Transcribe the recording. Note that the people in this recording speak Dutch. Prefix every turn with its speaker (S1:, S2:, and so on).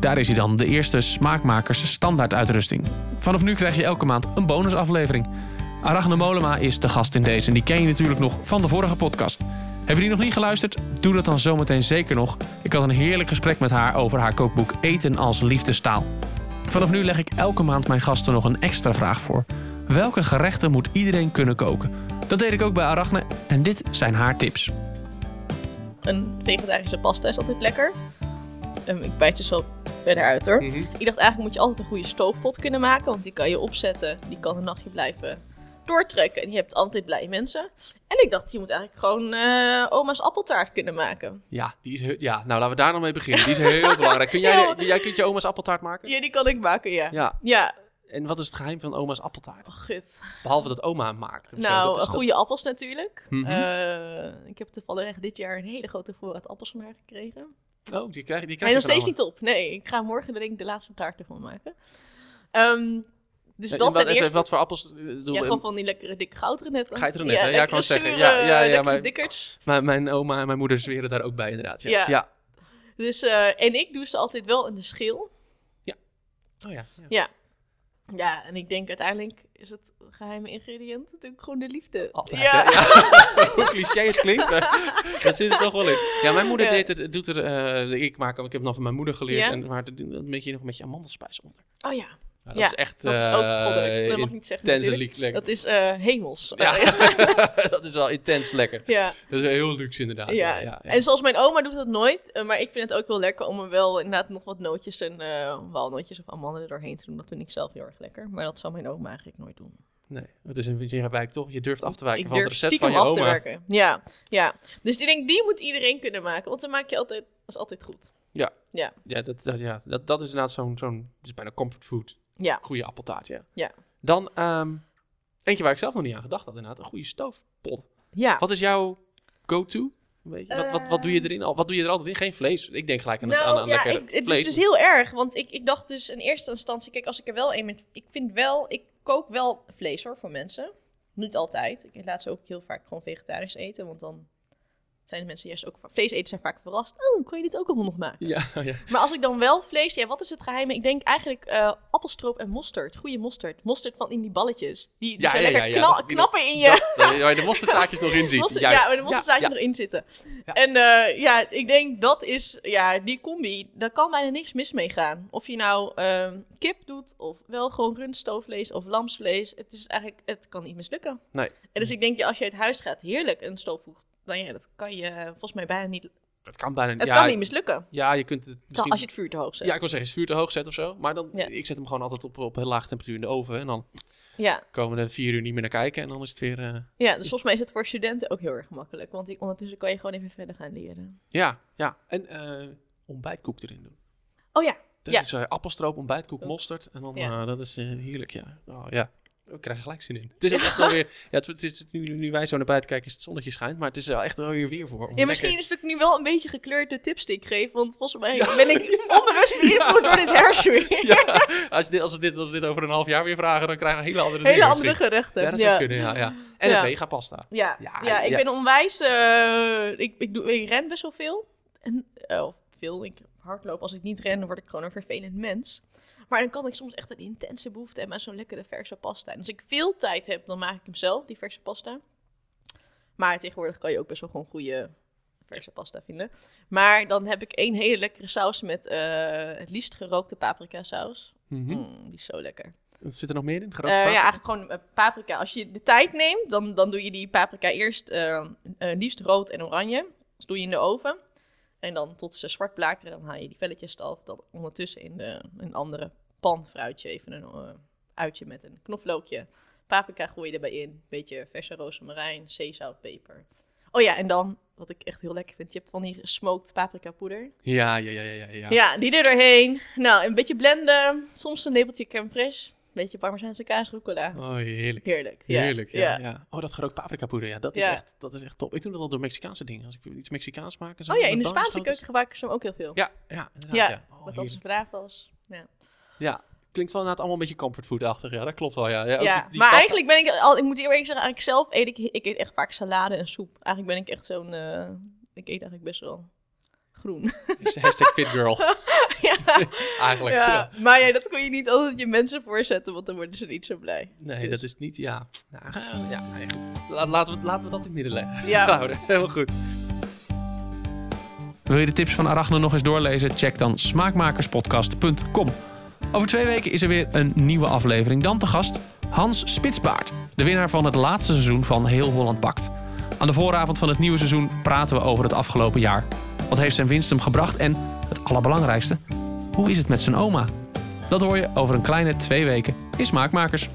S1: Daar is hij dan, de eerste smaakmakers standaard uitrusting. Vanaf nu krijg je elke maand een bonusaflevering. Arachne Molema is de gast in deze en die ken je natuurlijk nog van de vorige podcast. Heb je die nog niet geluisterd? Doe dat dan zometeen zeker nog. Ik had een heerlijk gesprek met haar over haar kookboek Eten als liefdestaal. Vanaf nu leg ik elke maand mijn gasten nog een extra vraag voor. Welke gerechten moet iedereen kunnen koken? Dat deed ik ook bij Arachne en dit zijn haar tips.
S2: Een vegetarische pasta is altijd lekker. Um, ik bijt je zo verder uit hoor.
S1: Mhm.
S2: Ik dacht eigenlijk moet je altijd een goede stoofpot kunnen maken. Want die kan je opzetten. Die kan een nachtje blijven doortrekken. En je hebt altijd blije mensen. En ik dacht, je moet eigenlijk gewoon eh, oma's appeltaart kunnen maken.
S1: Ja, die is heel- ja, nou laten we daar dan mee beginnen. Die is heel belangrijk. Kun jij, jij kunt je oma's appeltaart maken?
S2: Ja, die kan ik maken, ja.
S1: Ja.
S2: Ja,
S1: En wat is het geheim van oma's appeltaart?
S2: oh, gut.
S1: Behalve dat oma hem maakt.
S2: Nou,
S1: dat is-
S2: goede appels natuurlijk.
S1: Mhm.
S2: Eh, ik heb toevallig echt dit jaar een hele grote voorraad appels van haar gekregen.
S1: Oh, die krijg, die krijg je
S2: nog steeds niet op. Nee, ik ga morgen denk ik de laatste taart ervan maken. Ehm, dus dat
S1: En wat,
S2: eerste.
S1: wat voor appels? eh, doe-
S2: Ja, gewoon van die lekkere dikke goudrenetten.
S1: Goudrenetten, ja, ik
S2: lekkere
S1: wou zeggen.
S2: zure,
S1: Ja, ja, ja, maar-. Mijn, mijn oma en mijn moeder zweren daar ook bij inderdaad. Ja.
S2: Ja.
S1: ja.
S2: Dus, eh, en ik doe ze altijd wel in de schil.
S1: Oh ja. ja.
S2: Ja. Ja, en ik denk uiteindelijk is het geheime ingrediënt natuurlijk gewoon de liefde.
S1: Altijd,
S2: ja.
S1: Hoe cliché het klinkt, maar dat zit er toch wel in. Ja, mijn moeder
S2: Ja.
S1: deed het, doet er, eh, ik maak hem, ik heb het dan van mijn moeder geleerd, en maar er doet een beetje nog met je amandelspijs onder.
S2: Oh ja,
S1: Ja, dat
S2: Ja,
S1: is echt
S2: dat is ook
S1: eh,
S2: goddelijk. Ik niet zeggen natuurlijk. dat is eh, hemels.
S1: Ja,
S2: Eh,
S1: dat is wel intens lekker.
S2: ja.
S1: Dat is heel luxe inderdaad.
S2: Ja.
S1: Ja,
S2: en zoals mijn oma doet dat nooit. eh, maar ik vind het ook wel lekker om er wel inderdaad nog wat nootjes en eh, walnootjes of amandelen doorheen te doen. Dat vind ik zelf heel erg lekker. Maar dat zou mijn oma eigenlijk nooit doen.
S1: Nee, het is een je wijkt toch, je durft af te wijken
S2: ik
S1: van het recept van je
S2: af te
S1: oma.
S2: werken. Ja, ja. Dus ik denk, die moet iedereen kunnen maken. Want dan maak je altijd, dat is altijd goed.
S1: Ja.
S2: Ja.
S1: Ja, dat, dat, ja, dat, dat is inderdaad zo'n, zo'n, is bijna comfort food.
S2: Ja.
S1: Goede appeltaart, ja.
S2: Ja.
S1: Dan, ehm, eentje waar ik zelf nog niet aan gedacht had inderdaad, een goede stoofpot.
S2: Ja.
S1: Wat is jouw go-to? Weet je, wat, wat, wat doe je erin? Al- Wat doe je er altijd in? Geen vlees. Ik denk gelijk aan, aan, aan
S2: Nou, ja, ik, het
S1: vlees.
S2: is dus heel erg. Want ik, ik dacht dus in eerste instantie, kijk, als ik er wel een met... Ik vind wel, ik kook wel vlees hoor, voor mensen. Niet altijd. Ik laat ze ook heel vaak gewoon vegetarisch eten, want dan zijn de mensen juist ook... Vlees eten zijn vaak verrast. Oh, kan je dit ook allemaal nog maken?
S1: Ja, ja.
S2: Maar als ik dan wel vlees, ja, wat is het geheime? Ik denk eigenlijk eh, appelstroop en mosterd. Goede mosterd. Mosterd van in die balletjes. Die, die
S1: Ja,
S2: zijn
S1: ja,
S2: lekker knal- knappen in je...
S1: Dat, waar je de mosterdzaadjes nog in ziet.
S2: Mosterd-
S1: Juist.
S2: ja, waar de mosterdzaadjes
S1: ja,
S2: erin zitten. En eh, ja, ik denk dat is, ja, die combi, daar kan bijna niks mis mee gaan. Of je nou ehm, kip doet, of wel gewoon rundstoofvlees of lamsvlees. Het is eigenlijk, het kan niet mislukken.
S1: Nee.
S2: En dus ik denk, ja, als je uit huis gaat, heerlijk een stoofvoeg. Dan ja, dat kan je eh, volgens mij bijna niet,
S1: Dat kan bijna
S2: het
S1: ja,
S2: kan niet mislukken.
S1: Ja, je kunt het misschien...
S2: Als je het vuur te hoog zet.
S1: Ja, ik wil zeggen, het vuur te hoog zet of zo. Maar dan,
S2: Ja.
S1: ik zet hem gewoon altijd op, op heel lage temperatuur in de oven. En dan
S2: Ja,
S1: komen er vier uur niet meer naar kijken. En dan is het weer... eh,
S2: ja, dus volgens mij is het voor studenten ook heel erg makkelijk. Want ik, ondertussen kan je gewoon even verder gaan leren.
S1: ja, ja. En eh, ontbijtkoek erin doen.
S2: Oh ja,
S1: Dat
S2: Ja.
S1: is eh, appelstroop, ontbijtkoek, mosterd. En dan, dat is heerlijk, ja. Oh, ja. Ik krijg er gelijk zin in. Het is ook echt wel weer... Ja, het, het is, nu, nu wij zo naar buiten kijken, is het zonnetje schijnt. Maar het is wel echt wel weer weer voor.
S2: Ja, misschien
S1: lekker-
S2: is het nu wel een beetje gekleurd de tips die ik geef. Want volgens mij ben ik onbewust beïnvloed door dit hersenweer.
S1: Ja, als, dit, als, we dit, als we dit over een half jaar weer vragen, dan krijgen we hele andere
S2: Hele andere gerechten.
S1: Ja, dat zou kunnen, ja. ja. En een vega pasta.
S2: Ja,
S1: Ja,
S2: ja, ik ben onwijs... eh, ik, ik, doe, ik ren best wel veel. En, of veel, ik hardloop. Als ik niet ren, dan word ik gewoon een vervelend mens. Maar dan kan ik soms echt een intense behoefte hebben aan zo'n lekkere verse pasta. En als ik veel tijd heb, dan maak ik hem zelf, die verse pasta. Maar tegenwoordig kan je ook best wel gewoon goede verse pasta vinden. Maar dan heb ik één hele lekkere saus met eh, het liefst gerookte paprika saus.
S1: Mhm.
S2: Mm, die is zo lekker.
S1: Zit er nog meer in?
S2: Eh, ja, eigenlijk gewoon eh, paprika. Als je de tijd neemt, dan, dan doe je die paprika eerst liefst rood en oranje. Dat doe je in de oven. En dan tot ze zwart blakeren, dan haal je die velletjes eraf. Dan ondertussen in de, een andere pan fruitje, even een eh, uitje met een knoflookje. Paprika gooi je erbij in. Beetje verse rozemarijn, zeezout, peper. Oh ja, en dan, wat ik echt heel lekker vind, je hebt van die smoked paprika poeder.
S1: Ja, ja, ja, ja, ja. ja.
S2: Ja, die er doorheen. Nou, een beetje blenden. Soms een lepeltje crème fraîche. Beetje parmezaanse kaas, rucola.
S1: Oh, heerlijk.
S2: Heerlijk. Ja.
S1: Heerlijk, ja, ja. Oh, dat gerookt paprika poeder, ja, dat is, echt, dat is echt top. Ik doe dat al door Mexicaanse dingen. Als ik iets Mexicaans maak zo.
S2: Oh ja, in de Spaanse keuken gebruiken ze hem ook heel veel.
S1: Ja, ja, inderdaad,
S2: Ja,
S1: ja. Oh,
S2: Wat als. Ja,
S1: Ja, klinkt wel inderdaad allemaal een beetje comfortfood-achtig. Ja, dat klopt wel, ja. Ja,
S2: ja
S1: die- die
S2: maar
S1: pasta-
S2: eigenlijk ben ik al, ik moet eerlijk zeggen, eigenlijk zelf eet ik, ik eet echt vaak salade en soep. Eigenlijk ben ik echt zo'n, eh, ik eet eigenlijk best wel groen.
S1: Hashtag fitgirl.
S2: ja.
S1: Eigenlijk. Ja.
S2: ja. Maar ja, dat kon je niet altijd je mensen voorzetten, want dan worden ze niet zo blij.
S1: Nee,
S2: Dus-
S1: dat is niet. Ja. Nou, eh, ja. La- laten, we, laten we dat in het midden leggen.
S2: Ja.
S1: Houden. Helemaal goed. Wil je de tips van Arachne nog eens doorlezen? Check dan smaakmakerspodcast.com. Over twee weken is er weer een nieuwe aflevering. Dan te gast Hans Spitsbaard, de winnaar van het laatste seizoen van Heel Holland Bakt. Aan de vooravond van het nieuwe seizoen praten we over het afgelopen jaar. Wat heeft zijn winst hem gebracht en, het allerbelangrijkste, hoe is het met zijn oma? Dat hoor je over een kleine twee weken in Smaakmakers.